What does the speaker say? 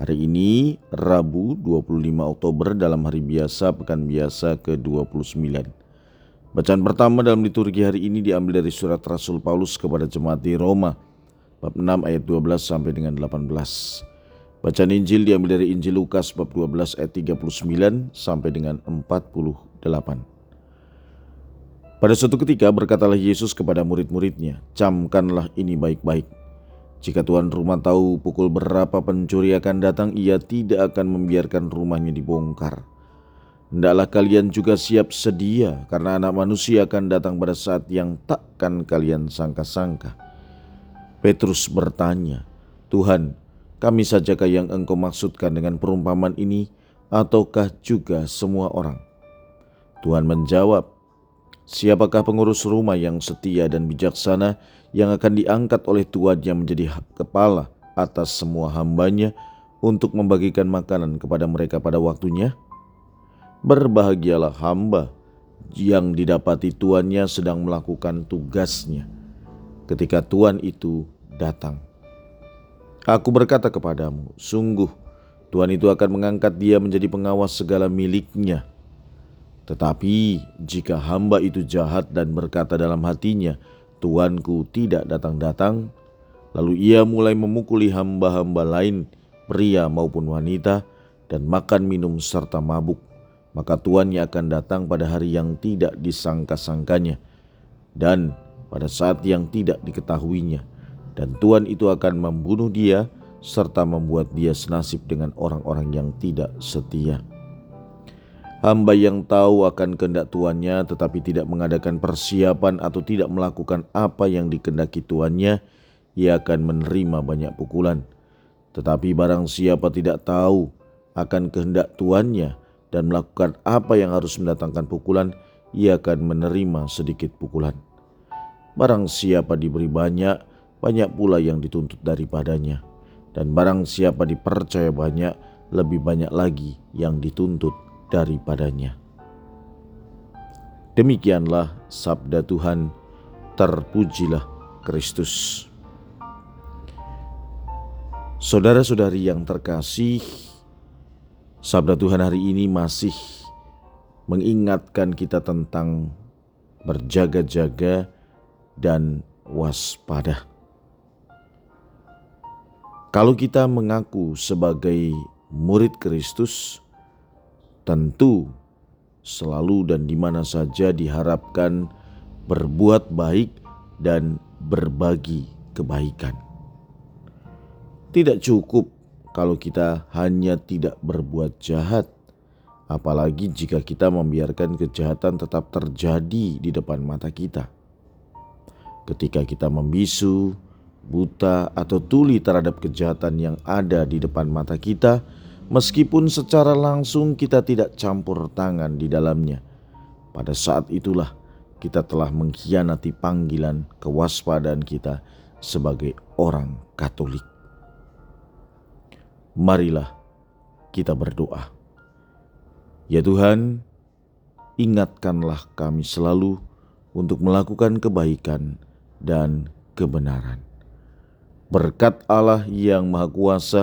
Hari ini Rabu 25 Oktober dalam hari biasa pekan biasa ke-29. Bacaan pertama dalam liturgi hari ini diambil dari surat Rasul Paulus kepada jemaat di Roma bab 6 ayat 12 sampai dengan 18. Bacaan Injil diambil dari Injil Lukas bab 12 ayat 39 sampai dengan 48. Pada suatu ketika berkatalah Yesus kepada murid-muridnya, "Camkanlah ini baik-baik." Jika tuan rumah tahu pukul berapa pencuri akan datang, ia tidak akan membiarkan rumahnya dibongkar. Hendaklah kalian juga siap sedia, karena anak manusia akan datang pada saat yang takkan kalian sangka-sangka. Petrus bertanya, Tuhan, kami sajakah yang engkau maksudkan dengan perumpamaan ini, ataukah juga semua orang? Tuhan menjawab, Siapakah pengurus rumah yang setia dan bijaksana yang akan diangkat oleh Tuhan yang menjadi kepala atas semua hambanya untuk membagikan makanan kepada mereka pada waktunya? Berbahagialah hamba yang didapati tuannya sedang melakukan tugasnya ketika Tuhan itu datang. Aku berkata kepadamu, sungguh Tuhan itu akan mengangkat dia menjadi pengawas segala miliknya tetapi jika hamba itu jahat dan berkata dalam hatinya, Tuanku tidak datang-datang, lalu ia mulai memukuli hamba-hamba lain, pria maupun wanita, dan makan minum serta mabuk, maka tuannya akan datang pada hari yang tidak disangka-sangkanya, dan pada saat yang tidak diketahuinya, dan Tuhan itu akan membunuh dia serta membuat dia senasib dengan orang-orang yang tidak setia. Hamba yang tahu akan kehendak tuannya tetapi tidak mengadakan persiapan atau tidak melakukan apa yang dikendaki tuannya, ia akan menerima banyak pukulan. Tetapi barang siapa tidak tahu akan kehendak tuannya dan melakukan apa yang harus mendatangkan pukulan, ia akan menerima sedikit pukulan. Barang siapa diberi banyak, banyak pula yang dituntut daripadanya. Dan barang siapa dipercaya banyak, lebih banyak lagi yang dituntut daripadanya. Demikianlah sabda Tuhan, terpujilah Kristus. Saudara-saudari yang terkasih, sabda Tuhan hari ini masih mengingatkan kita tentang berjaga-jaga dan waspada. Kalau kita mengaku sebagai murid Kristus, tentu selalu dan di mana saja diharapkan berbuat baik dan berbagi kebaikan. Tidak cukup kalau kita hanya tidak berbuat jahat, apalagi jika kita membiarkan kejahatan tetap terjadi di depan mata kita. Ketika kita membisu, buta, atau tuli terhadap kejahatan yang ada di depan mata kita, meskipun secara langsung kita tidak campur tangan di dalamnya. Pada saat itulah kita telah mengkhianati panggilan kewaspadaan kita sebagai orang Katolik. Marilah kita berdoa. Ya Tuhan, ingatkanlah kami selalu untuk melakukan kebaikan dan kebenaran. Berkat Allah yang Maha Kuasa,